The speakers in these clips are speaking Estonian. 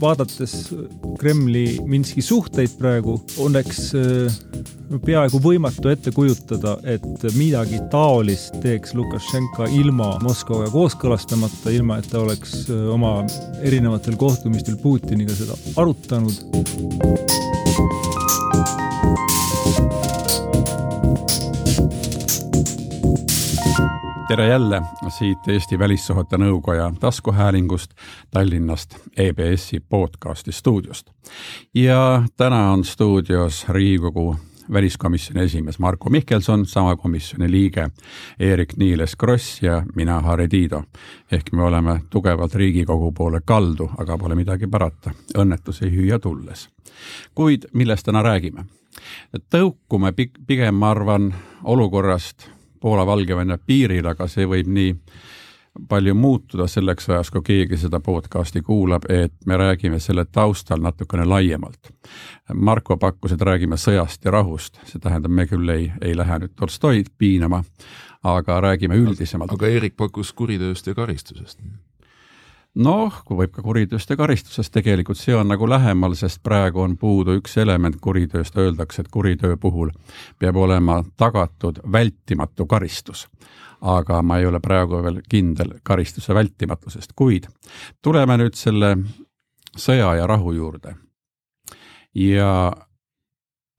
vaadates Kremli Minski suhteid praegu, õnneks peaaegu võimatu ette kujutada, et midagi taolist teeks Lukašenka ilma Moskvaga kooskõlastamata, ilma et ta oleks oma erinevatel kohtumistel Putiniga seda arutanud tere jälle siit Eesti Välissuhete Nõukoja taskuhäälingust Tallinnast EBS-i podcasti stuudiost. ja täna on stuudios Riigikogu väliskomisjoni esimees Marko Mihkelson, sama komisjoni liige Eerik-Niiles Kross ja mina, Harri Tiido. ehk me oleme tugevalt Riigikogu poole kaldu, aga pole midagi parata, õnnetus ei hüüa tulles. kuid millest täna räägime? tõukume pigem, ma arvan, olukorrast Poola-Valgevene piiril, aga see võib nii palju muutuda selleks ajaks, kui keegi seda podcast'i kuulab, et me räägime selle taustal natukene laiemalt. Marko pakkus, et räägime sõjast ja rahust, see tähendab, me küll ei, ei lähe nüüd Tolstoid piinama, aga räägime üldisemalt. aga Eerik pakkus kuritööst ja karistusest noh, võib ka kuritööst ja karistusest, tegelikult see on nagu lähemal, sest praegu on puudu üks element kuritööst, öeldakse, et kuritöö puhul peab olema tagatud vältimatu karistus. aga ma ei ole praegu veel kindel karistuse vältimatusest, kuid tuleme nüüd selle sõja ja rahu juurde. ja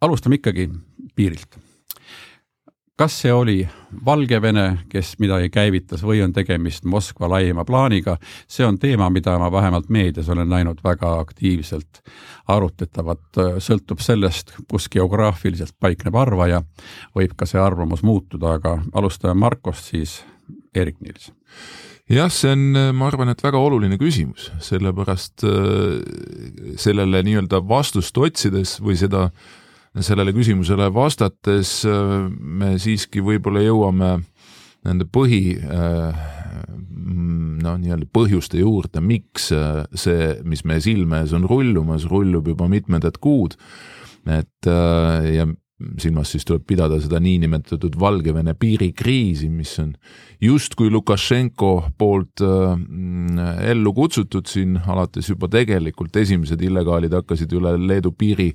alustame ikkagi piirilt kas see oli Valgevene, kes midagi käivitas või on tegemist Moskva laiema plaaniga, see on teema, mida ma vähemalt meedias olen näinud väga aktiivselt. Arutletavat, sõltub sellest, kus geograafiliselt paikneb arvaja, võib ka see arvamus muutuda, aga alustame Markost, siis Eerik-Niilis jah, see on, ma arvan, et väga oluline küsimus, sellepärast äh, sellele nii-öelda vastust otsides või seda äh, sellele küsimusele vastates äh, me siiski võib-olla jõuame nende põhi noh, nii-öelda põhjuste juurde, miks äh, see, mis meie silme ees on rullumas, rullub juba mitmendat kuud. et ja silmas siis tuleb pidada seda niinimetatud Valgevene piirikriisi, mis on justkui Lukašenko poolt ellu kutsutud siin alates juba tegelikult esimesed illegaalid hakkasid üle Leedu piiri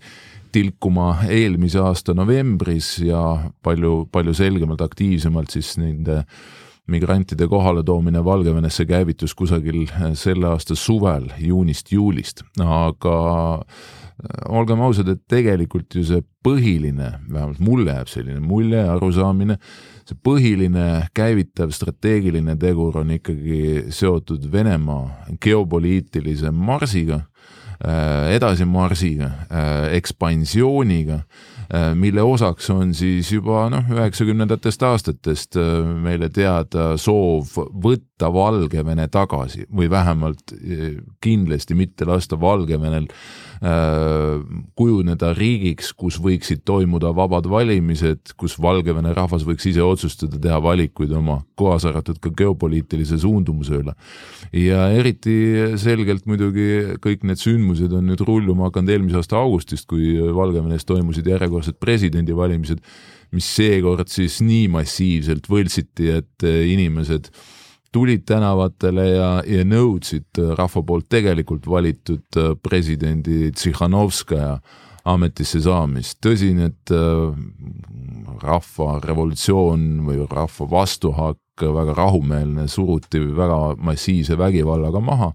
tilkuma eelmise aasta novembris ja palju, palju selgemalt, aktiivsemalt siis nende migrantide kohaletoomine Valgevenesse käivitus kusagil selle aasta suvel, juunist-juulist, aga äh, olgem ausad, et tegelikult ju see põhiline, vähemalt mulle jääb selline mulje, arusaamine, see põhiline käivitav strateegiline tegur on ikkagi seotud Venemaa geopoliitilise marsiga edasimarsiga, äh, ekspansiooniga, äh, mille osaks on siis juba noh, üheksakümnendatest aastatest meile teada soov võtta Valgevene tagasi või vähemalt kindlasti mitte lasta Valgevenel kujuneda riigiks, kus võiksid toimuda vabad valimised, kus Valgevene rahvas võiks ise otsustada, teha valikuid oma, kaasa arvatud ka geopoliitilise suundumuse üle. ja eriti selgelt muidugi kõik need sündmused on nüüd rulluma hakanud eelmise aasta augustist, kui Valgevenes toimusid järjekordsed presidendivalimised, mis seekord siis nii massiivselt võltsiti, et inimesed tulid tänavatele ja, ja nõudsid rahva poolt tegelikult valitud presidendi Tsihhanovskaja ametisse saamist. tõsi, need rahva revolutsioon või rahva vastuhakk, väga rahumeelne, suruti väga massiivse vägivallaga maha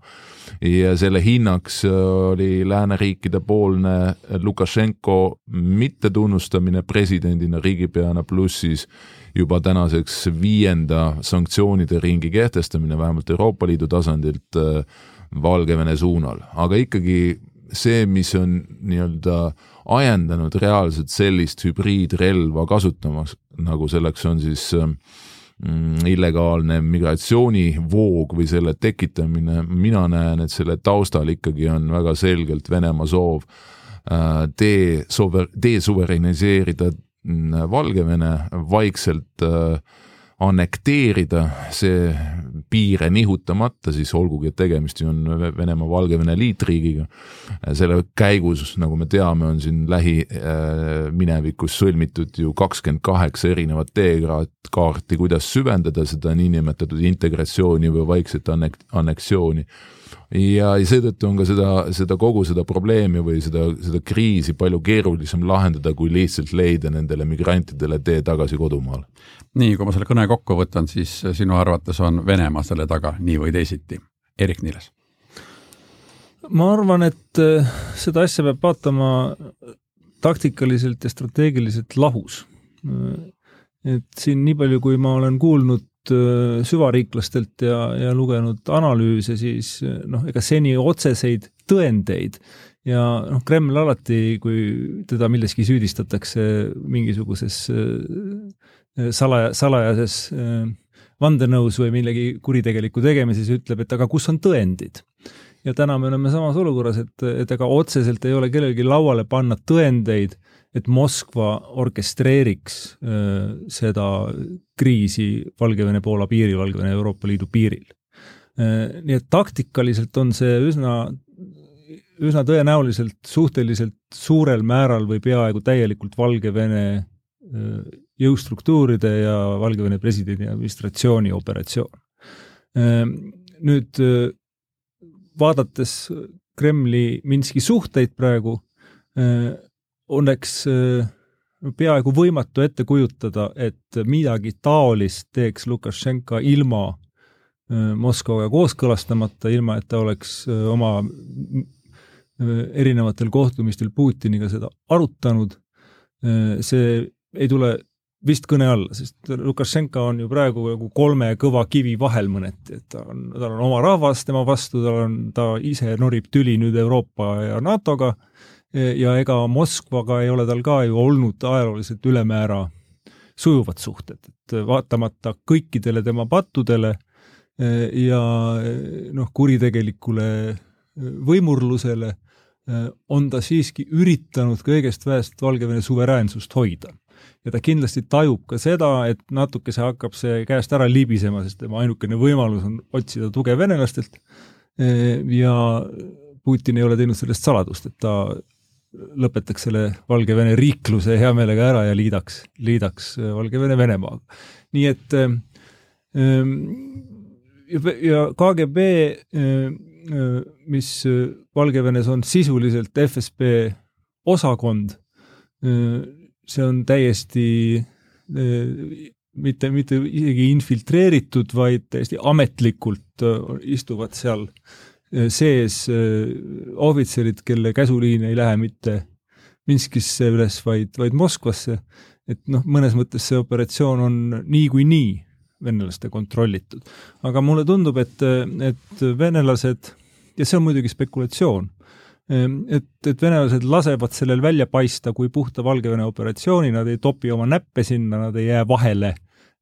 ja selle hinnaks oli lääneriikide poolne Lukašenko mittetunnustamine presidendina, riigipeana, pluss siis juba tänaseks viienda sanktsioonide ringi kehtestamine, vähemalt Euroopa Liidu tasandilt Valgevene suunal, aga ikkagi see, mis on nii-öelda ajendanud reaalselt sellist hübriidrelva kasutamas, nagu selleks on siis mm, illegaalne migratsioonivoog või selle tekitamine, mina näen, et selle taustal ikkagi on väga selgelt Venemaa soov äh, de-sover-, desuvereniseerida Valgevene vaikselt äh, annekteerida, see piire nihutamata, siis olgugi, et tegemist ju on Venemaa-Valgevene liitriigiga. selle käigus, nagu me teame, on siin lähiminevikus sõlmitud ju kakskümmend kaheksa erinevat teekaarti, kuidas süvendada seda niinimetatud integratsiooni või vaikset annek-, anneksiooni ja, ja seetõttu on ka seda, seda kogu seda probleemi või seda, seda kriisi palju keerulisem lahendada, kui lihtsalt leida nendele migrantidele tee tagasi kodumaale. nii, kui ma selle kõne kokku võtan, siis sinu arvates on Venemaa selle taga nii või teisiti. Eerik-Niiles? ma arvan, et äh, seda asja peab vaatama taktikaliselt ja strateegiliselt lahus. et siin nii palju, kui ma olen kuulnud Äh, süvariiklastelt ja, ja lugenud analüüse, siis äh, noh, ega seni otseseid tõendeid ja noh, Kreml alati, kui teda milleski süüdistatakse mingisuguses äh, salaja, salajases vandenõus või millegi kuritegeliku tegemises, ütleb, et aga kus on tõendid. ja täna me oleme samas olukorras, et, et ega otseselt ei ole kellelgi lauale panna tõendeid et Moskva orkestreeriks äh, seda kriisi Valgevene-Poola piiril, Valgevene-Euroopa Liidu piiril. Äh, nii et taktikaliselt on see üsna, üsna tõenäoliselt suhteliselt suurel määral või peaaegu täielikult Valgevene äh, jõustruktuuride ja Valgevene presidendi administratsiooni operatsioon. Nüüd vaadates Kremli Minski suhteid praegu, õnneks äh, peaaegu võimatu ette kujutada, et midagi taolist teeks Lukašenka ilma äh, Moskvaga kooskõlastamata, ilma et ta oleks äh, oma erinevatel kohtumistel Putiniga seda arutanud. see ei tule vist kõne alla, sest Lukašenka on ju praegu nagu kolme kõva kivi vahel mõneti, et ta on, tal on oma rahvas tema vastu, tal on, ta ise norib tüli nüüd Euroopa ja NATO-ga ja ega Moskvaga ei ole tal ka ju olnud ajalooliselt ülemäära sujuvad suhted, et vaatamata kõikidele tema pattudele eh, ja eh, noh, kuritegelikule võimurlusele on ta siiski üritanud kõigest väest Valgevene suveräänsust hoida. ja ta kindlasti tajub ka seda, et natukese hakkab see käest ära libisema, sest tema ainukene võimalus on otsida tuge venelastelt ja Putin ei ole teinud sellest saladust, et ta lõpetaks selle Valgevene riikluse hea meelega ära ja liidaks, liidaks äh, Valgevene Venemaaga. nii et ähm, ähm ja KGB, äh, äh, mis Valgevenes on sisuliselt FSB osakond, see on täiesti mitte, mitte isegi infiltreeritud, vaid täiesti ametlikult istuvad seal äh, Äh, sees äh, ohvitserid, kelle käsuliin ei lähe mitte Minskisse üles, vaid, vaid Moskvasse. et noh, mõnes mõttes see operatsioon on niikuinii venelaste kontrollitud. aga mulle tundub, et, et venelased, ja see on muidugi spekulatsioon, ähm, et, et venelased lasevad sellel välja paista kui puhta Valgevene operatsiooni, nad ei topi oma näppe sinna, nad ei jää vahele,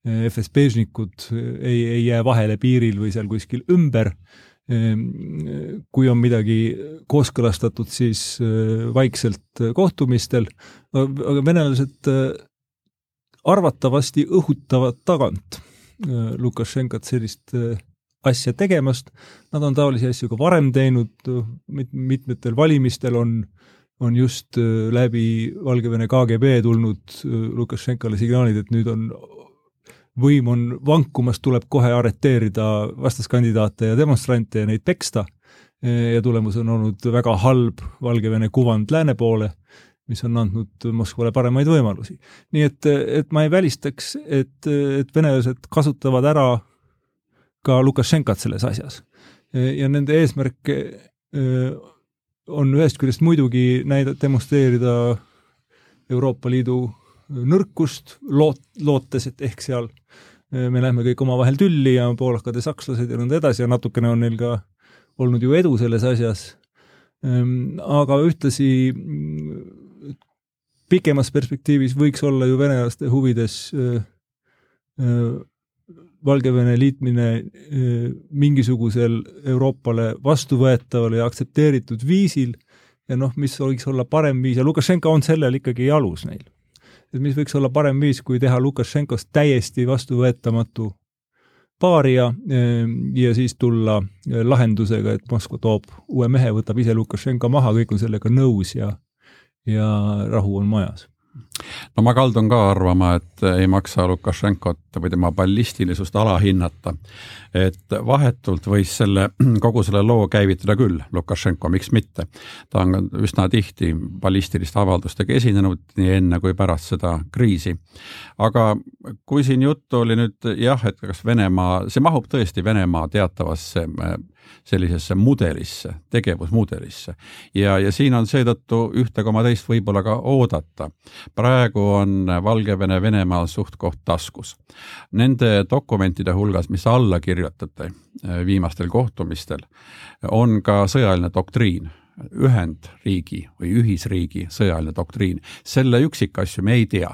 äh, FSB-žnikud ei, ei jää vahele piiril või seal kuskil ümber Ehm, kui on midagi kooskõlastatud, siis äh, vaikselt kohtumistel, aga venelased äh, arvatavasti õhutavad tagant Lukašenkat sellist asja tegemast, nad on taolisi asju ka varem teinud, mit-, mitmetel valimistel on, on just läbi Valgevene KGB tulnud Lukašenkale signaalid, et nüüd on võim on vankumas, tuleb kohe arreteerida vastaskandidaate ja demonstrante ja neid peksta. ja tulemus on olnud väga halb Valgevene kuvand lääne poole, mis on andnud Moskvale paremaid võimalusi. nii et, et ma ei välistaks, et, et venelased kasutavad ära ka Lukašenkat selles asjas. ja nende eesmärk on ühest küljest muidugi näida-, demonstreerida Euroopa Liidu nõrkust, loot-, lootes, et ehk seal äh, me lähme kõik omavahel tülli ja poolakad ja sakslased ja nõnda edasi ja natukene on neil ka olnud ju edu selles asjas. Ähm, aga ühtlasi mm, pikemas perspektiivis võiks olla ju venelaste huvides äh, äh, Valgevene liitmine mingisugusel Euroopale vastuvõetaval ja aktsepteeritud viisil ja noh, mis võiks olla parem viis ja Lukašenka on sellel ikkagi alus neil et mis võiks olla parem viis, kui teha Lukašenkost täiesti vastuvõetamatu paaria ja siis tulla lahendusega, et Moskva toob uue mehe, võtab ise Lukašenka maha, kõik on sellega nõus ja, ja rahu on majas no ma kaldun ka arvama, et ei maksa Lukašenkot või tema ballistilisust alahinnata. et vahetult võis selle, kogu selle loo käivitada küll Lukašenko, miks mitte. ta on üsna tihti ballistiliste avaldustega esinenud nii enne kui pärast seda kriisi. aga kui siin juttu oli nüüd jah, et kas Venemaa, see mahub tõesti Venemaa teatavasse sellisesse mudelisse, tegevusmudelisse. ja, ja siin on seetõttu ühte koma teist võib-olla ka oodata. praegu on Valgevene Venemaal suht-koht taskus. Nende dokumentide hulgas, mis alla kirjutate eh, viimastel kohtumistel, on ka sõjaline doktriin ühendriigi või ühisriigi sõjaline doktriin. selle üksikasju me ei tea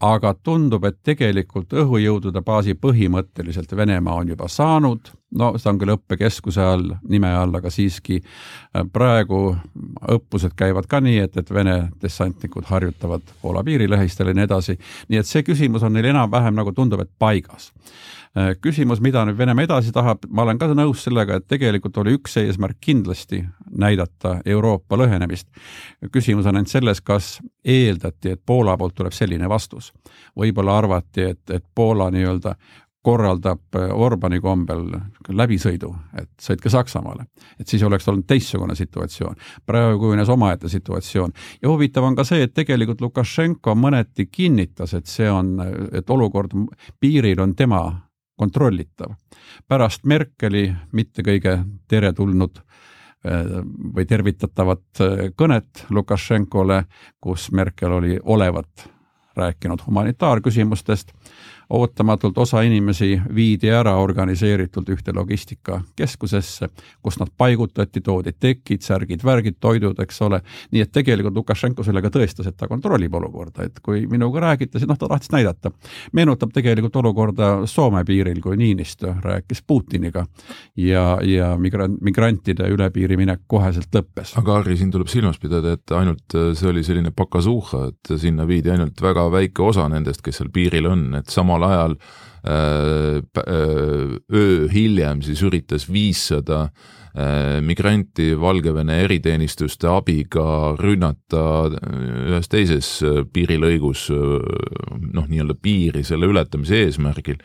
aga tundub, et tegelikult õhujõudude baasi põhimõtteliselt Venemaa on juba saanud, no see on küll õppekeskuse all, nime all, aga siiski äh, praegu õppused käivad ka nii, et, et Vene dessantnikud harjutavad Poola piirilähistel ja nii edasi, nii et see küsimus on neil enam-vähem nagu tundub, et paigas Äh, küsimus, mida nüüd Venemaa edasi tahab, ma olen ka nõus sellega, et tegelikult oli üks eesmärk kindlasti näidata Euroopa lõhenemist. küsimus on ainult selles, kas eeldati, et Poola poolt tuleb selline vastus. võib-olla arvati, et, et Poola nii-öelda korraldab äh, Orbani kombel läbisõidu, et sõitke Saksamaale. et siis oleks olnud teistsugune situatsioon. praegu kujunes omaette situatsioon ja huvitav on ka see, et tegelikult Lukašenko mõneti kinnitas, et see on, et olukord piiril on tema kontrollitav. pärast Merkeli mitte kõige teretulnud äh, või tervitatavat äh, kõnet Lukašenkole, kus Merkel oli olevat rääkinud humanitaarküsimustest ootamatult osa inimesi viidi ära organiseeritult ühte logistikakeskusesse, kus nad paigutati, toodi tekid, särgid, värgid, toidud, eks ole. nii et tegelikult Lukašenko sellega tõestas, et ta kontrollib olukorda, et kui minuga räägiti, siis noh, ta tahtis näidata. meenutab tegelikult olukorda Soome piiril, kui Niinistö rääkis Putiniga ja, ja migrant, migrantide üle piiri minek koheselt lõppes. aga Harri, siin tuleb silmas pidada, et ainult see oli selline pakasuhha, et sinna viidi ainult väga väike osa nendest, kes seal piiril on, et sama samal ajal äh, äh, öö hiljem siis üritas viissada äh, migranti Valgevene eriteenistuste abiga rünnata ühes teises piirilõigus noh, nii-öelda piiri selle ületamise eesmärgil,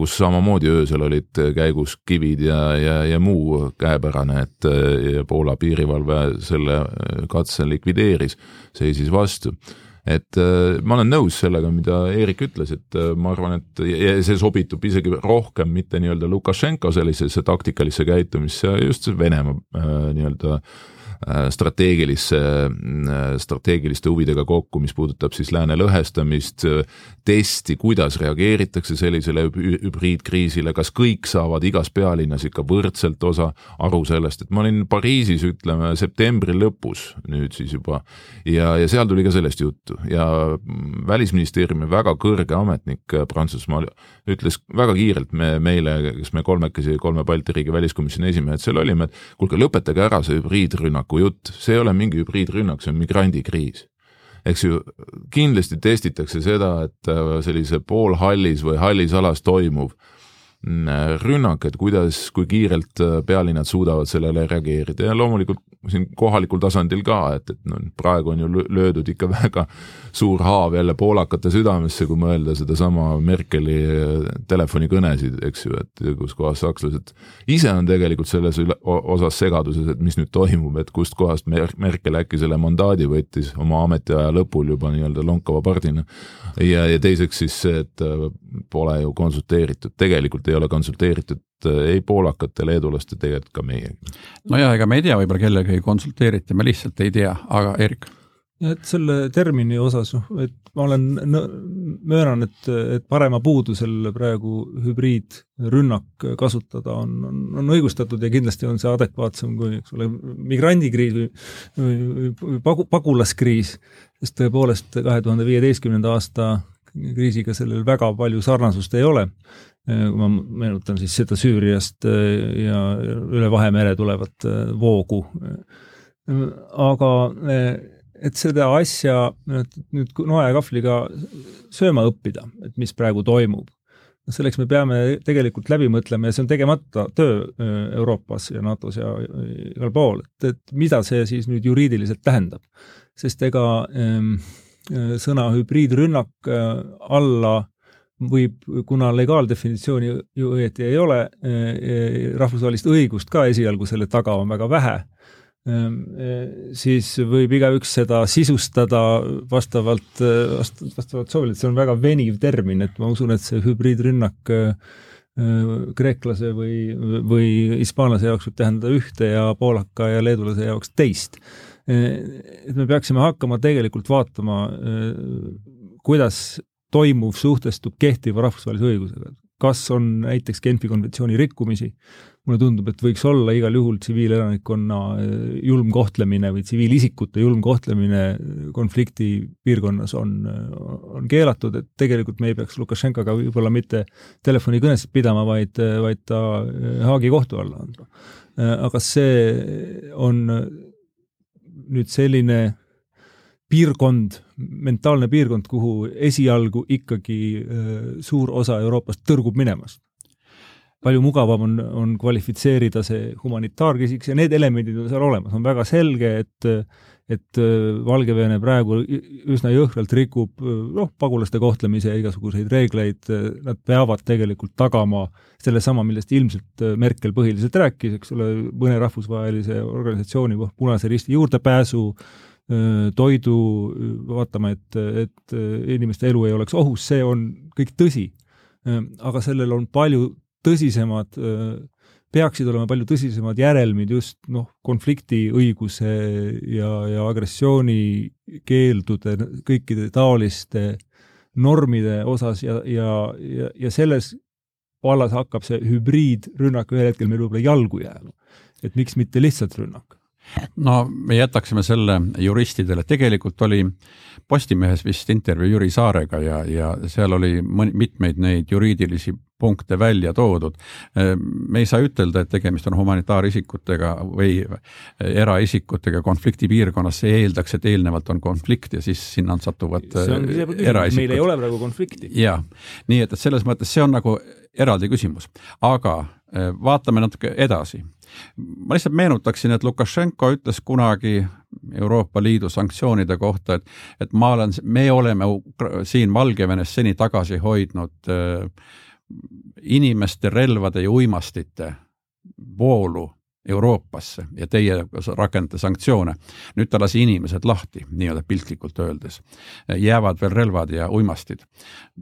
kus samamoodi öösel olid käigus kivid ja, ja, ja muu käepärane, et Poola piirivalve selle katse likvideeris, seisis vastu et äh, ma olen nõus sellega, mida Eerik ütles, et äh, ma arvan, et see sobitub isegi rohkem mitte nii-öelda Lukašenko sellisesse taktikalisse käitumisse, just Venemaa äh, nii-öelda Äh, strateegilisse, äh, strateegiliste huvidega kokku, mis puudutab siis lääne lõhestamist, testi, kuidas reageeritakse sellisele hübriidkriisile, kas kõik saavad igas pealinnas ikka võrdselt osa aru sellest, et ma olin Pariisis, ütleme septembri lõpus nüüd siis juba. Ja, ja seal tuli ka sellest juttu. Ja välisministeeriumi väga kõrge ametnik Prantsusmaal ütles väga kiirelt me, meile, kes me kolmekesi, kolme Balti riigi väliskomisjoni esimehed seal olime, et kuulge, lõpetage ära see hübriidrünnak, rünnaku jutt, see ei ole mingi hübriidrünnak, see on migrandikriis. eks ju, kindlasti testitakse seda, et äh, sellise poolhallis või hallis alas toimuv rünnak, et kuidas, kui kiirelt äh, pealinnad suudavad sellele reageerida ja loomulikult siin kohalikul tasandil ka, et, et noh, praegu on ju löödud ikka väga suur haav jälle poolakate südamesse, kui mõelda sedasama Merkeli äh, telefonikõnesid, eks ju, et kus kohas sakslased ise on tegelikult selles üle, osas segaduses, et mis nüüd toimub, et kustkohast Mer Merkel äkki selle mandaadi võttis oma ametiaja lõpul juba nii-öelda lonkava pardina. ja, ja teiseks siis see, et äh, pole ju konsulteeritud, tegelikult ei ole konsulteeritud äh, ei poolakate, leedulaste, tegelikult ka meiega. nojah, ega me ei tea, võib-olla kellegagi konsulteeriti, me lihtsalt ei tea, aga Erik et selle termini osas, noh, et ma olen, möönan, et, et parema puudusel praegu hübriidrünnak kasutada on, on, on õigustatud ja kindlasti on see adekvaatsem kui, eks ole, migrandikriis või, või, või pagu, pagulaskriis, sest tõepoolest kahe tuhande viieteistkümnenda aasta kriisiga sellel väga palju sarnasust ei ole. Kui ma meenutan siis seda Süüriast ja üle Vahemere tulevat voogu. aga et seda asja nüüd noa ja kahvliga sööma õppida, et mis praegu toimub, selleks me peame tegelikult läbi mõtlema ja see on tegemata töö Euroopas ja NATO-s ja igal pool, et, et mida see siis nüüd juriidiliselt tähendab. sest ega ähm, sõna hübriidrünnak alla võib, kuna legaaldefinitsiooni ju õieti ei ole, rahvusvahelist õigust ka esialgu selle taga on väga vähe eh, siis võib igaüks seda sisustada vastavalt, vastavalt soovile, et see on väga veniv termin, et ma usun, et see hübriidrünnak kreeklase või, või hispaanlase jaoks võib tähendada ühte ja poolaka ja leedulase jaoks teist. et me peaksime hakkama tegelikult vaatama, kuidas toimuv suhtestub kehtiva rahvusvahelise õigusega, kas on näiteks Genfi konventsiooni rikkumisi, mulle tundub, et võiks olla igal juhul tsiviilelanikkonna eh, julm kohtlemine või tsiviilisikute julm kohtlemine konflikti piirkonnas on, on keelatud, et tegelikult me ei peaks Lukašenkaga võib-olla mitte telefonikõnesid pidama, vaid, vaid ta eh, Haagi kohtu alla andma. Eh, aga see on nüüd selline piirkond, mentaalne piirkond, kuhu esialgu ikkagi suur osa Euroopast tõrgub minemast palju mugavam on, on kvalifitseerida see humanitaarküsiks ja need elemendid on seal olemas, on väga selge, et et Valgevene praegu üsna jõhkralt rikub noh, pagulaste kohtlemise ja igasuguseid reegleid, nad peavad tegelikult tagama sellesama, millest ilmselt Merkel põhiliselt rääkis, eks ole, mõne rahvusvahelise organisatsiooni, Punase Risti juurdepääsu, toidu, vaatama, et, et inimeste elu ei oleks ohus, see on kõik tõsi. aga sellel on palju tõsisemad, peaksid olema palju tõsisemad järelmid just noh, konfliktiõiguse ja, ja agressioonikeeldude, kõikide taoliste normide osas ja, ja, ja, ja selles vallas hakkab see hübriidrünnak ühel hetkel meil võib-olla jalgu jääma. et miks mitte lihtsalt rünnak no me jätaksime selle juristidele, tegelikult oli Postimehes vist intervjuu Jüri Saarega ja, ja seal oli mõni, mitmeid neid juriidilisi punkte välja toodud. me ei saa ütelda, et tegemist on humanitaarisikutega või eraisikutega konfliktipiirkonnas, see eeldaks, et eelnevalt on konflikt ja siis sinna satuvad eraisikud. meil ei ole praegu konflikti. jaa, nii et, et selles mõttes see on nagu eraldi küsimus, aga vaatame natuke edasi ma lihtsalt meenutaksin, et Lukašenko ütles kunagi Euroopa Liidu sanktsioonide kohta, et, et ma olen, me oleme siin Valgevenes seni tagasi hoidnud äh, inimeste, relvade ja uimastite voolu Euroopasse ja teie rakendate sanktsioone. nüüd ta lasi inimesed lahti, nii-öelda piltlikult öeldes. jäävad veel relvad ja uimastid.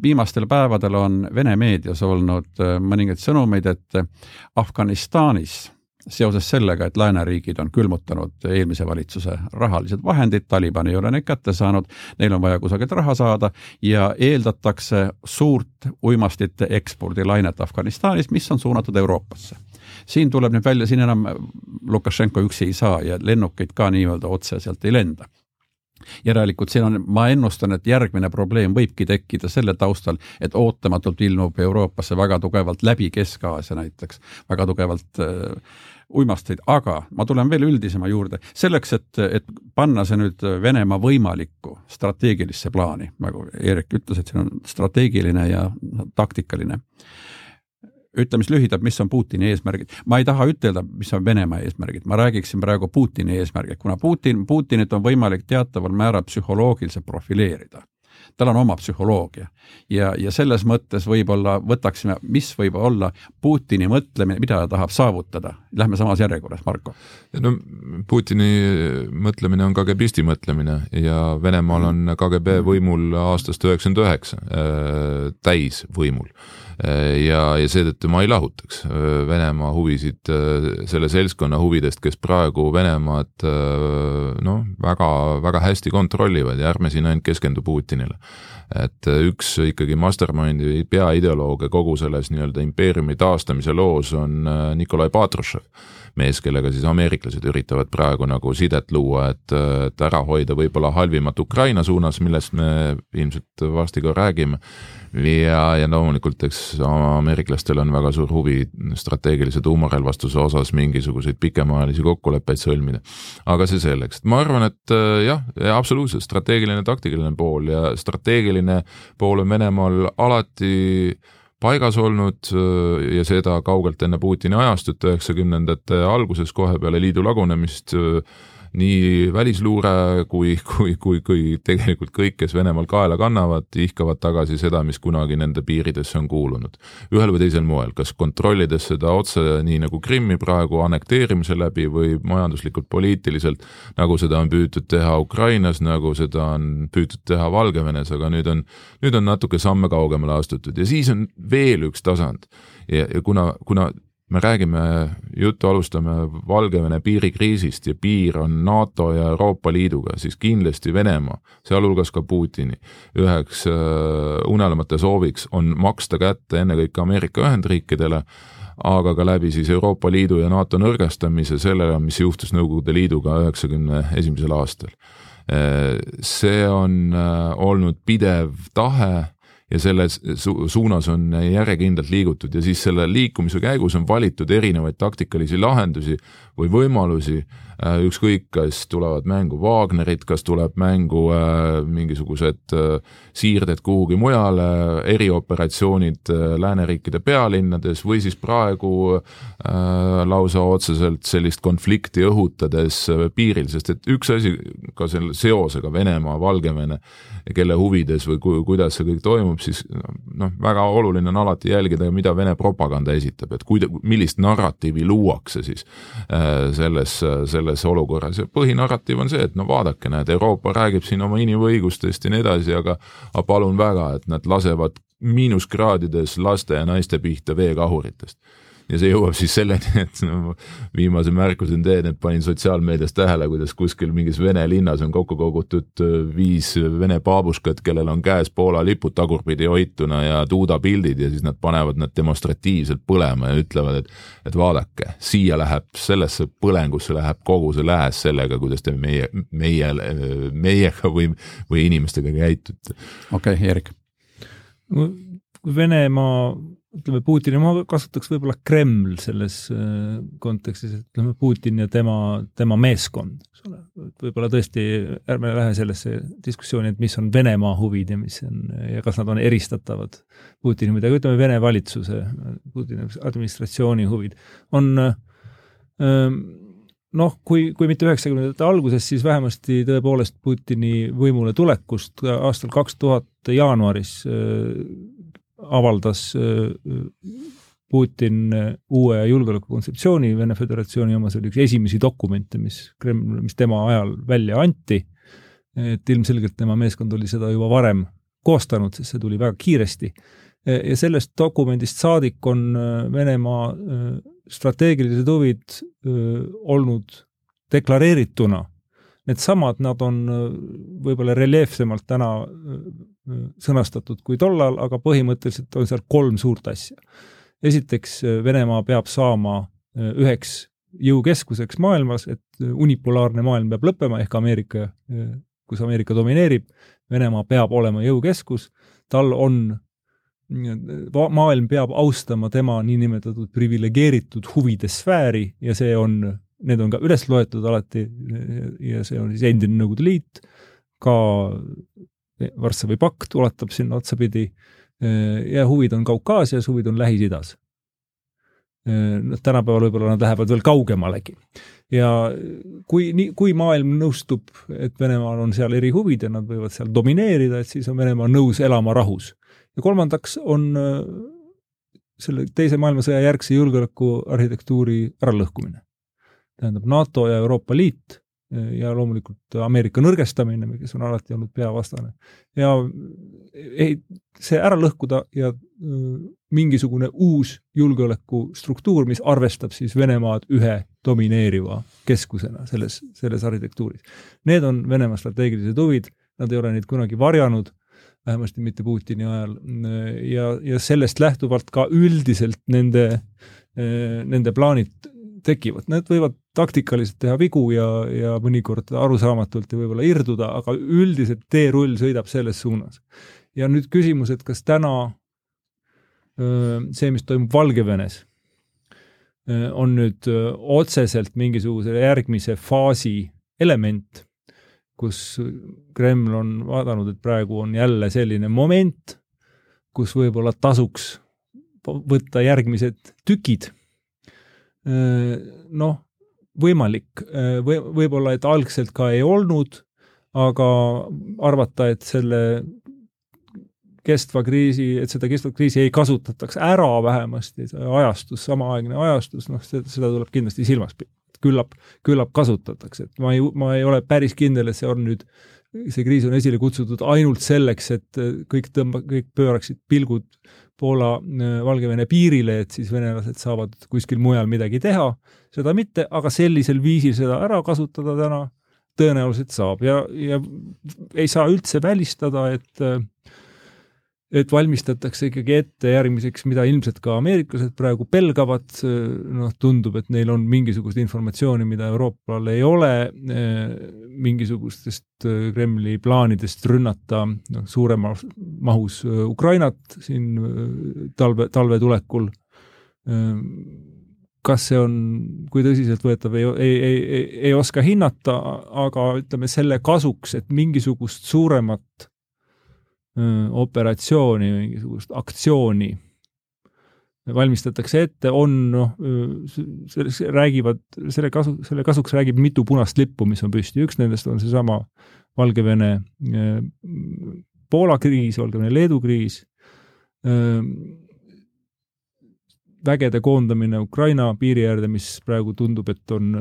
viimastel päevadel on Vene meedias olnud äh, mõningaid sõnumeid, et Afganistanis seoses sellega, et lääneriigid on külmutanud eelmise valitsuse rahalised vahendid, Taliban ei ole neid kätte saanud, neil on vaja kusagilt raha saada ja eeldatakse suurt uimastite ekspordilainet Afganistanist, mis on suunatud Euroopasse. siin tuleb nüüd välja, siin enam Lukašenko üksi ei saa ja lennukeid ka nii-öelda otseselt ei lenda järelikult siin on, ma ennustan, et järgmine probleem võibki tekkida selle taustal, et ootamatult ilmub Euroopasse väga tugevalt läbi Kesk-Aasia näiteks, väga tugevalt äh, uimasteid, aga ma tulen veel üldisema juurde, selleks, et, et panna see nüüd Venemaa võimalikku strateegilisse plaani, nagu Eerik ütles, et see on strateegiline ja taktikaline. Ütleme siis lühidalt, mis on Putini eesmärgid. ma ei taha ütelda, mis on Venemaa eesmärgid, ma räägiksin praegu Putini eesmärgid, kuna Putin, Putinit on võimalik teataval määral psühholoogiliselt profileerida tal on oma psühholoogia. ja, ja selles mõttes võib-olla võtaksime, mis võib olla Putini mõtlemine, mida ta tahab saavutada. Lähme samas järjekorras, Marko. no Putini mõtlemine on KGB-isti mõtlemine ja Venemaal on KGB võimul aastast üheksakümmend üheksa, äh, täisvõimul ja, ja seetõttu ma ei lahutaks äh, Venemaa huvisid äh, selle seltskonna huvidest, kes praegu Venemaad noh, väga, väga hästi kontrollivad ja ärme siin ainult keskendu Putinile. et üks ikkagi mastermind'i peaideoloogia kogu selles nii-öelda impeeriumi taastamise loos on Nikolai Patrushev mees, kellega siis ameeriklased üritavad praegu nagu sidet luua, et, et ära hoida võib-olla halvimat Ukraina suunas, millest me ilmselt varsti ka räägime ja, ja loomulikult, eks ameeriklastel on väga suur huvi strateegilise tuumarelvastuse osas mingisuguseid pikemaajalisi kokkuleppeid sõlmida. aga see selleks, ma arvan, et äh, jah, absoluutselt strateegiline, taktiline pool ja strateegiline pool on Venemaal alati paigas olnud ja seda kaugelt enne Putini ajastut, üheksakümnendate alguses, kohe peale liidu lagunemist nii välisluure kui, kui, kui, kui tegelikult kõik, kes Venemaal kaela kannavad, ihkavad tagasi seda, mis kunagi nende piiridesse on kuulunud. ühel või teisel moel, kas kontrollides seda otse, nii nagu Krimmi praegu annekteerimise läbi või majanduslikult, poliitiliselt, nagu seda on püütud teha Ukrainas, nagu seda on püütud teha Valgevenes, aga nüüd on, nüüd on natuke samme kaugemale astutud ja siis on veel üks tasand ja, ja kuna, kuna me räägime, juttu alustame Valgevene piirikriisist ja piir on NATO ja Euroopa Liiduga, siis kindlasti Venemaa, sealhulgas ka Putini, üheks äh, unelmate sooviks on maksta kätte ennekõike Ameerika Ühendriikidele, aga ka läbi siis Euroopa Liidu ja NATO nõrgestamise sellele, mis juhtus Nõukogude Liiduga üheksakümne esimesel aastal. Äh, see on äh, olnud pidev tahe ja selles su suunas on järjekindlalt liigutud ja siis selle liikumise käigus on valitud erinevaid taktikalisi lahendusi või võimalusi ükskõik, kas tulevad mängu Wagnerid, kas tuleb mängu äh, mingisugused äh, siirded kuhugi mujale, erioperatsioonid lääneriikide pealinnades või siis praegu lausa otseselt sellist konflikti õhutades piiril, sest et üks asi ka selle seosega Venemaa, Valgevene, kelle huvides või ku, kuidas see kõik toimub, siis noh, väga oluline on alati jälgida, mida Vene propaganda esitab, et kuida-, millist narratiivi luuakse siis selles, selles selles olukorras. Ja põhinarratiiv on see, et no vaadake, näed, Euroopa räägib siin oma inimõigustest ja nii edasi, aga aga palun väga, et nad lasevad miinuskraadides laste ja naiste pihta veekahuritest ja see jõuab siis selleni, et no, viimase märkuseni teen, et panin sotsiaalmeedias tähele, kuidas kuskil mingis Vene linnas on kokku kogutud äh, viis Vene baabuskat, kellel on käes Poola lipud tagurpidi hoituna ja tuudapildid ja siis nad panevad nad demonstratiivselt põlema ja ütlevad, et et vaadake, siia läheb, sellesse põlengusse läheb kogu see lääs sellega, kuidas te meie, meie, meiega või, või inimestega käitute. okei okay,, Erik. Venemaa ütleme Putini, ma kasutaks võib-olla Kreml selles äh, kontekstis, ütleme Putin ja tema, tema meeskond, eks ole. võib-olla tõesti ärme lähe sellesse diskussiooni, et mis on Venemaa huvid ja mis on ja kas nad on eristatavad Putini huvidega, ütleme Vene valitsuse, Putini administratsiooni huvid on ähm, noh, kui, kui mitte üheksakümnendate alguses, siis vähemasti tõepoolest Putini võimule tulekust aastal kaks tuhat jaanuaris äh, avaldas äh, Putin äh, uue julgeolekukontseptsiooni, Vene Föderatsiooni oma, see oli üks esimesi dokumente, mis Kreml, mis tema ajal välja anti. et ilmselgelt tema meeskond oli seda juba varem koostanud, sest see tuli väga kiiresti. ja sellest dokumendist saadik on äh, Venemaa strateegilised huvid olnud deklareerituna needsamad, nad on võib-olla reljeefsemalt täna sõnastatud kui tollal, aga põhimõtteliselt on seal kolm suurt asja. esiteks, Venemaa peab saama äh, üheks jõukeskuseks maailmas, et unipolaarne maailm peab lõppema, ehk Ameerika, äh, kus Ameerika domineerib, Venemaa peab olema jõukeskus, tal on maailm peab austama tema niinimetatud priviligeeritud huvide sfääri ja see on, need on ka üles loetud alati ja see on siis endine Nõukogude Liit, ka Varssavi pakt ulatab sinna otsapidi ja huvid on Kaukaasias, huvid on Lähis-Idas. noh, tänapäeval võib-olla nad lähevad veel kaugemalegi. ja kui nii, kui maailm nõustub, et Venemaal on seal erihuvid ja nad võivad seal domineerida, et siis on Venemaa nõus elama rahus. ja kolmandaks on selle teise maailmasõja järgse julgeolekuarhitektuuri äralõhkumine. Tähendab, NATO ja Euroopa Liit ja loomulikult Ameerika nõrgestamine, kes on alati olnud peavastane. ja ei, see ära lõhkuda ja mingisugune uus julgeolekustruktuur, mis arvestab siis Venemaad ühe domineeriva keskusena selles, selles arhitektuuris. Need on Venemaa strateegilised huvid, nad ei ole neid kunagi varjanud, vähemasti mitte Putini ajal, ja, ja sellest lähtuvalt ka üldiselt nende, nende plaanid tekivad, need võivad taktikaliselt teha vigu ja, ja mõnikord arusaamatult ja võib-olla irduda, aga üldiselt teerull sõidab selles suunas. ja nüüd küsimus, et kas täna see, mis toimub Valgevenes, on nüüd otseselt mingisuguse järgmise faasi element, kus Kreml on vaadanud, et praegu on jälle selline moment, kus võib-olla tasuks võtta järgmised tükid. Noh, võimalik või võib-olla, et algselt ka ei olnud, aga arvata, et selle kestva kriisi, et seda kestvat kriisi ei kasutataks ära vähemasti, ajastus, samaaegne ajastus, noh, seda tuleb kindlasti silmas pidada. küllap, küllap kasutatakse, et ma ei, ma ei ole päris kindel, et see on nüüd, see kriis on esile kutsutud ainult selleks, et kõik tõmba-, kõik pööraksid pilgud Poola, Valgevene piirile, et siis venelased saavad kuskil mujal midagi teha, seda mitte, aga sellisel viisil seda ära kasutada täna tõenäoliselt saab. Ja, ja ei saa üldse välistada, et et valmistatakse ikkagi ette järgmiseks, mida ilmselt ka ameeriklased praegu pelgavad, noh, tundub, et neil on mingisugust informatsiooni, mida Euroopal ei ole, mingisugustest Kremli plaanidest rünnata noh, suuremas mahus Ukrainat siin talve, talve tulekul. kas see on, kui tõsiseltvõetav, ei, ei, ei, ei, ei oska hinnata, aga ütleme selle kasuks, et mingisugust suuremat operatsiooni, mingisugust aktsiooni valmistatakse ette, on noh, räägivad, selle kasu, selle kasuks räägib mitu punast lippu, mis on püsti, üks nendest on seesama Valgevene, Poola kriis, Valgevene-Leedu kriis, vägede koondamine Ukraina piiri äärde, mis praegu tundub, et on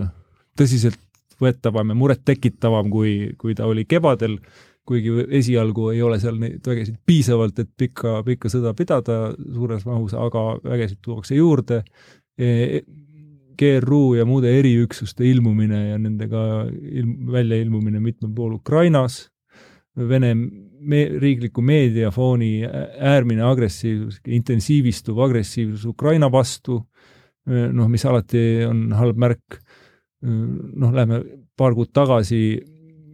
tõsiseltvõetavam ja murettekitavam, kui, kui ta oli kevadel kuigi esialgu ei ole seal neid vägesid piisavalt, et pikka, pikka sõda pidada suures mahus, aga vägesid tuuakse juurde. E. GRU ja muude eriüksuste ilmumine ja nendega ilm, väljailmumine mitmel pool Ukrainas, Vene me, riikliku meediafooni äärmine agressiivsus, intensiivistuv agressiivsus Ukraina vastu, noh, mis alati on halb märk, noh, lähme paar kuud tagasi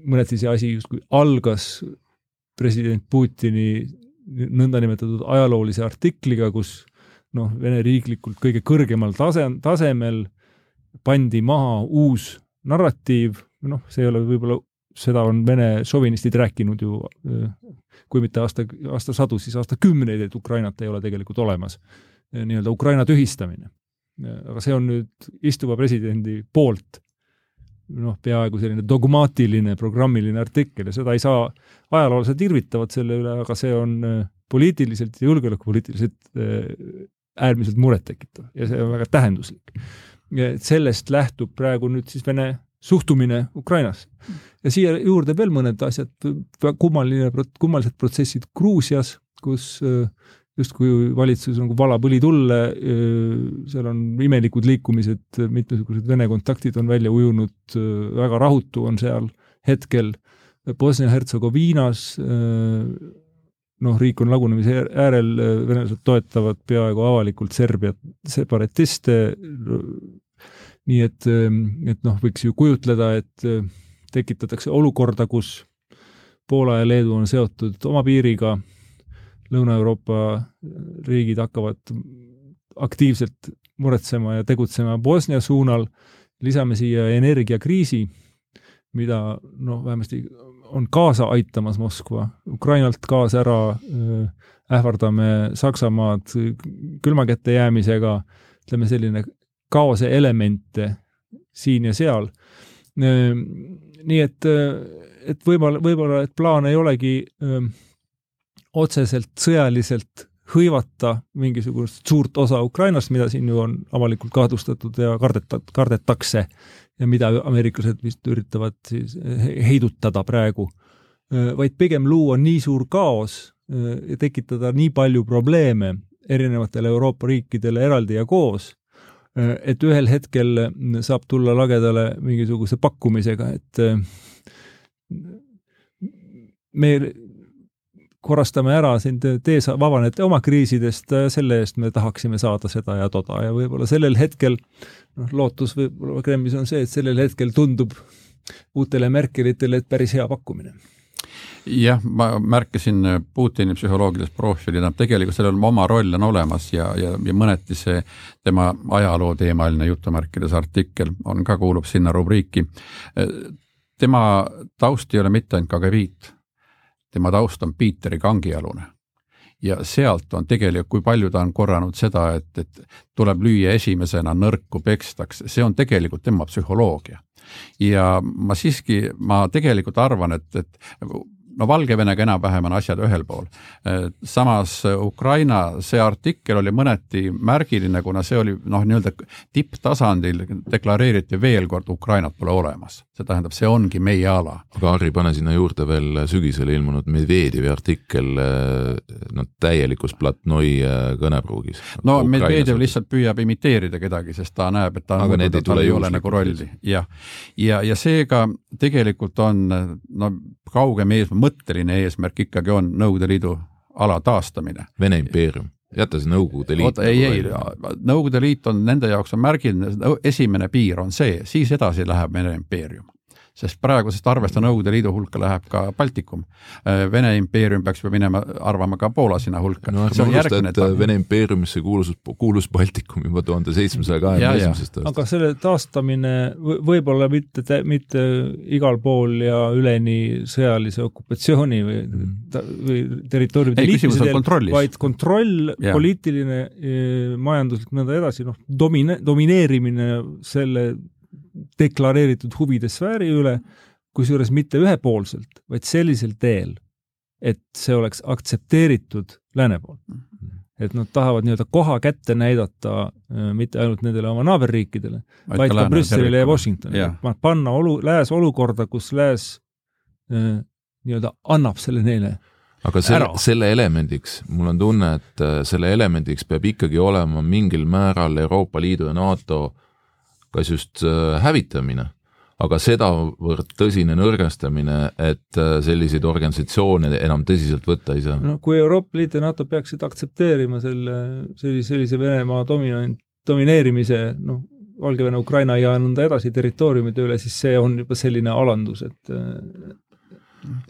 mõneti see asi justkui algas president Putini nõndanimetatud ajaloolise artikliga, kus noh, Vene riiklikult kõige kõrgemal tase, tasemel pandi maha uus narratiiv, noh, see ei ole võib-olla, seda on Vene šovinistid rääkinud ju kui mitte aasta, aastasadu, siis aastakümneid, et Ukrainat ei ole tegelikult olemas. nii-öelda Ukraina tühistamine. aga see on nüüd istuva presidendi poolt noh, peaaegu selline dogmaatiline programmiline artikkel ja seda ei saa, ajaloolased irvitavad selle üle, aga see on äh, poliitiliselt ja julgeolekupoliitiliselt äh, äärmiselt murettekitav ja see on väga tähenduslik. sellest lähtub praegu nüüd siis Vene suhtumine Ukrainasse. ja siia juurde veel mõned asjad, kummaline, kummalised protsessid Gruusias, kus äh, justkui valitsus nagu valab õli tulle, seal on imelikud liikumised, mitmesugused Vene kontaktid on välja ujunud, väga rahutu on seal hetkel. Bosnia-Hertsegoviinas noh, riik on lagunemise äärel, venelased toetavad peaaegu avalikult Serbiat, separatiste, nii et, et noh, võiks ju kujutleda, et tekitatakse olukorda, kus Poola ja Leedu on seotud oma piiriga Lõuna-Euroopa riigid hakkavad aktiivselt muretsema ja tegutsema Bosnia suunal, lisame siia energiakriisi, mida noh, vähemasti on kaasa aitamas Moskva, Ukrainalt gaas ära, ähvardame Saksamaad külma kätte jäämisega, ütleme selline kaose elemente siin ja seal. nii et, et võib-olla, võib-olla, et plaan ei olegi öö, otseselt sõjaliselt hõivata mingisugust suurt osa Ukrainast, mida siin ju on avalikult kahtlustatud ja kardeta-, kardetakse ja mida ameeriklased vist üritavad siis heidutada praegu, vaid pigem luua nii suur kaos ja tekitada nii palju probleeme erinevatele Euroopa riikidele eraldi ja koos, et ühel hetkel saab tulla lagedale mingisuguse pakkumisega, et me korrastame ära siin, tee vabanete oma kriisidest, selle eest me tahaksime saada seda ja toda ja võib-olla sellel hetkel noh, lootus võib-olla Kremlis on see, et sellel hetkel tundub uutele Merkelitele, et päris hea pakkumine jah, ma märkasin Putini psühholoogilist profiili, tähendab tegelikult sellel oma roll on olemas ja, ja, ja mõneti see tema ajaloo teemaline jutumärkides artikkel on ka, kuulub sinna rubriiki. tema taust ei ole mitte ainult KGB-t tema taust on Piiteri kangialune ja sealt on tegelikult, kui palju ta on korranud seda, et, et tuleb lüüa esimesena, nõrku pekstakse, see on tegelikult tema psühholoogia. ja ma siiski, ma tegelikult arvan, et, et no Valgevenega enam-vähem on asjad ühel pool. samas Ukraina, see artikkel oli mõneti märgiline, kuna see oli noh, nii-öelda tipptasandil deklareeriti veel kord, Ukrainat pole olemas. see tähendab, see ongi meie ala. aga Harri, pane sinna juurde veel sügisel ilmunud Medvedjevi artikkel noh, täielikus platnoi äh, kõnepruugis. no Medvedjev lihtsalt püüab imiteerida kedagi, sest ta näeb, et ta aga need ei tule ole nagu rolli, jah. ja, ja, ja seega tegelikult on no kaugem eesmärk, mõtteline eesmärk ikkagi on Nõukogude Liidu ala taastamine. Vene impeerium, jäta see Nõukogude Liit. oota, ei, ei, Nõukogude Liit on nende jaoks on märgiline, esimene piir on see, siis edasi läheb Vene impeerium sest praegusest arvesta Nõukogude Liidu hulka läheb ka Baltikum. Äh, Vene impeerium peaks juba minema, arvama ka Poola sinna hulka. no ta... Vene impeeriumisse kuulus, kuulus Baltikum juba tuhande seitsmesaja kahekümne esimesest aastast. aga selle taastamine võib-olla mitte, mitte igal pool ja üleni sõjalise okupatsiooni või mm., või territooriumide liitmise teel, vaid kontroll, poliitiline, eh, majanduslik, nõnda edasi, noh, domine-, domineerimine selle deklareeritud huvide sfääri üle, kusjuures mitte ühepoolselt, vaid sellisel teel, et see oleks aktsepteeritud lääne poolt. et nad tahavad nii-öelda koha kätte näidata äh, mitte ainult nendele oma naaberriikidele, vaid ka Brüsselile ja Washingtonile, panna olu, lääs olukorda, kus lääs äh, nii-öelda annab selle neile aga selle, selle elemendiks, mul on tunne, et äh, selle elemendiks peab ikkagi olema mingil määral Euroopa Liidu ja NATO kas just äh, hävitamine, aga sedavõrd tõsine nõrgestamine, et äh, selliseid organisatsioone enam tõsiselt võtta ei saa. no kui Euroopa Liit ja NATO peaksid aktsepteerima selle, sellise, sellise Venemaa dominant, domineerimise, noh, Valgevene, Ukraina ja nõnda edasi territooriumide üle, siis see on juba selline alandus, et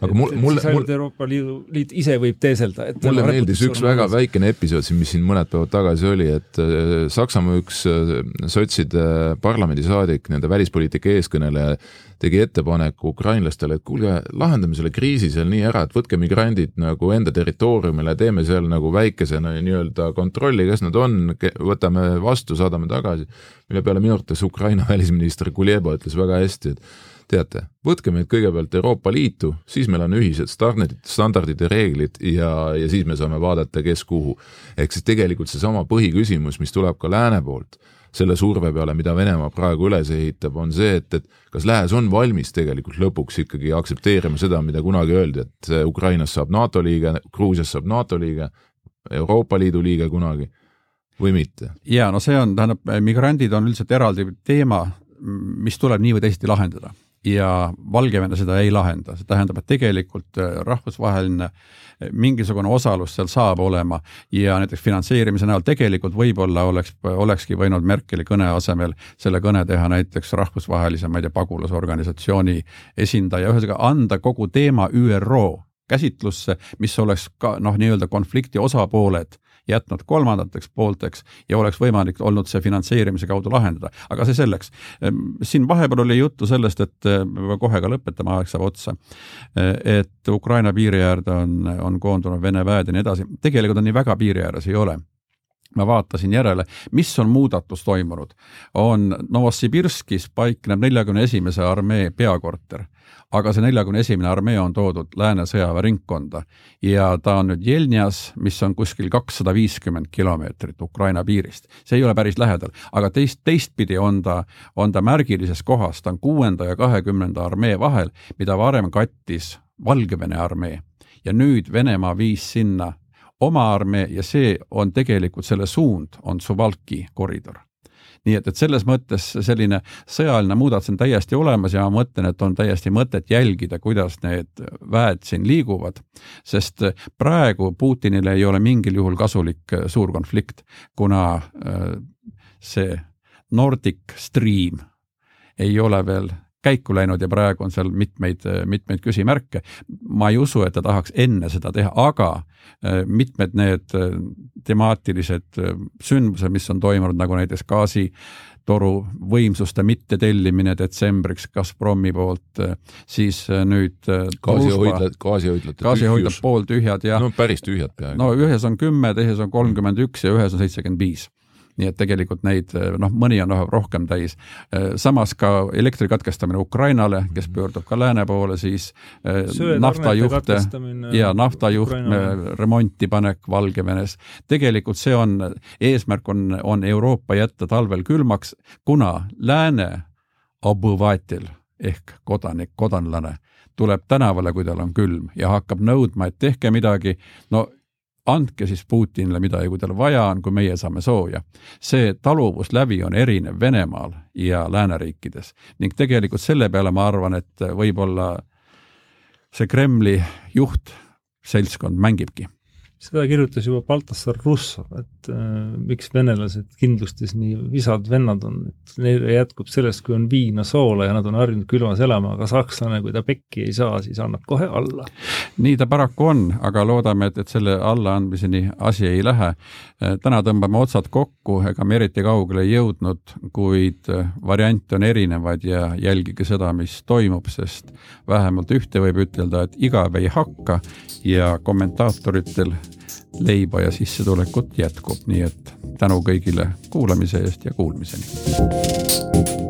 aga mul, mulle, mul Euroopa Liidu, liit ise võib teeselda, et mulle meeldis üks väga mõnes. väikene episood siin, mis siin mõned päevad tagasi oli, et äh, Saksamaa üks äh, sotside parlamendisaadik, nende välispoliitika eeskõneleja, tegi ettepaneku ukrainlastele, et kuulge, lahendame selle kriisi seal nii ära, et võtke migrandid nagu enda territooriumile, teeme seal nagu väikese nii-öelda kontrolli, kes nad on, võtame vastu, saadame tagasi. mille peale minu arvates Ukraina välisminister Kuljeba ütles väga hästi, et teate, võtke meid kõigepealt Euroopa Liitu, siis meil on ühised standardid, standardid ja reeglid ja, ja siis me saame vaadata, kes kuhu. ehk siis tegelikult seesama põhiküsimus, mis tuleb ka lääne poolt, selle surve peale, mida Venemaa praegu üles ehitab, on see, et, et kas Lääs on valmis tegelikult lõpuks ikkagi aktsepteerima seda, mida kunagi öeldi, et Ukrainast saab NATO liige, Gruusiast saab NATO liige, Euroopa Liidu liige kunagi või mitte? ja no see on, tähendab, migrandid on üldiselt eraldi teema, mis tuleb nii või teisiti lahendada ja Valgevene seda ei lahenda, see tähendab, et tegelikult äh, rahvusvaheline äh, mingisugune osalus seal saab olema ja näiteks finantseerimise näol tegelikult võib-olla oleks, olekski võinud Merkeli kõne asemel selle kõne teha näiteks rahvusvahelise, ma ei tea, pagulasorganisatsiooni esindaja, ühesõnaga anda kogu teema ÜRO käsitlusse, mis oleks ka noh, nii-öelda konflikti osapooled jätnud kolmandateks poolteks ja oleks võimalik olnud see finantseerimise kaudu lahendada, aga see selleks. Ehm, siin vahepeal oli juttu sellest, et me kohe ka lõpetame, aeg saab otsa, et Ukraina piiri äärde on, on koondunud Vene väed ja nii edasi, tegelikult on nii väga piiri ääres ei ole ma vaatasin järele, mis on muudatus toimunud, on Novosibirskis paikneb neljakümne esimese armee peakorter aga see neljakümne esimene armee on toodud Lääne sõjaväeringkonda ja ta on nüüd Jelnjas, mis on kuskil kakssada viiskümmend kilomeetrit Ukraina piirist. see ei ole päris lähedal, aga teist, teistpidi on ta, on ta märgilises kohas, ta on kuuenda ja kahekümnenda armee vahel, mida varem kattis Valgevene armee ja nüüd Venemaa viis sinna oma armee ja see on tegelikult selle suund, on Suvalki koridor. Nii et, et selles mõttes selline sõjaline muudatus on täiesti olemas ja ma mõtlen, et on täiesti mõtet jälgida, kuidas need väed siin liiguvad, sest praegu Putinile ei ole mingil juhul kasulik äh, suur konflikt, kuna äh, see Nordic Stream ei ole veel käiku läinud ja praegu on seal mitmeid, mitmeid küsimärke. ma ei usu, et ta tahaks enne seda teha, aga äh, mitmed need äh, temaatilised äh, sündmused, mis on toimunud, nagu näiteks gaasitoru võimsuste mittetellimine detsembriks Gazpromi poolt, siis nüüd gaasihoidlad, gaasihoidlad. gaasihoidlad pooltühjad ja no päris tühjad peaaegu. no ühes on kümme, teises on kolmkümmend üks ja ühes on seitsekümmend viis nii et tegelikult neid noh, mõni on rohkem täis. samas ka elektri katkestamine Ukrainale, kes mhm. pöördub ka lääne poole, siis naftajuhte ja naftajuhtme remonti panek Valgevenes. tegelikult see on, eesmärk on, on Euroopa jätta talvel külmaks, kuna lääne obuvaatil ehk kodanik, kodanlane tuleb tänavale, kui tal on külm ja hakkab nõudma, et tehke midagi, no andke siis Putinile midagi, kui tal vaja on, kui meie saame sooja. see taluvuslävi on erinev Venemaal ja lääneriikides ning tegelikult selle peale ma arvan, et võib-olla see Kremli juhtseltskond mängibki seda kirjutas juba Baltasar Russov, et äh, miks venelased kindlustes nii visad vennad on, et neile jätkub sellest, kui on viina, soola ja nad on harjunud külmas elama, aga sakslane, kui ta pekki ei saa, siis annab kohe alla. nii ta paraku on, aga loodame, et, et selle allaandmiseni asi ei lähe. Äh, täna tõmbame otsad kokku, ega me eriti kaugele ei jõudnud, kuid äh, variante on erinevaid ja jälgige seda, mis toimub, sest vähemalt ühte võib ütelda, et igav ei hakka ja kommentaatoritel leiba ja sissetulekut jätkub, nii et tänu kõigile kuulamise eest ja kuulmiseni.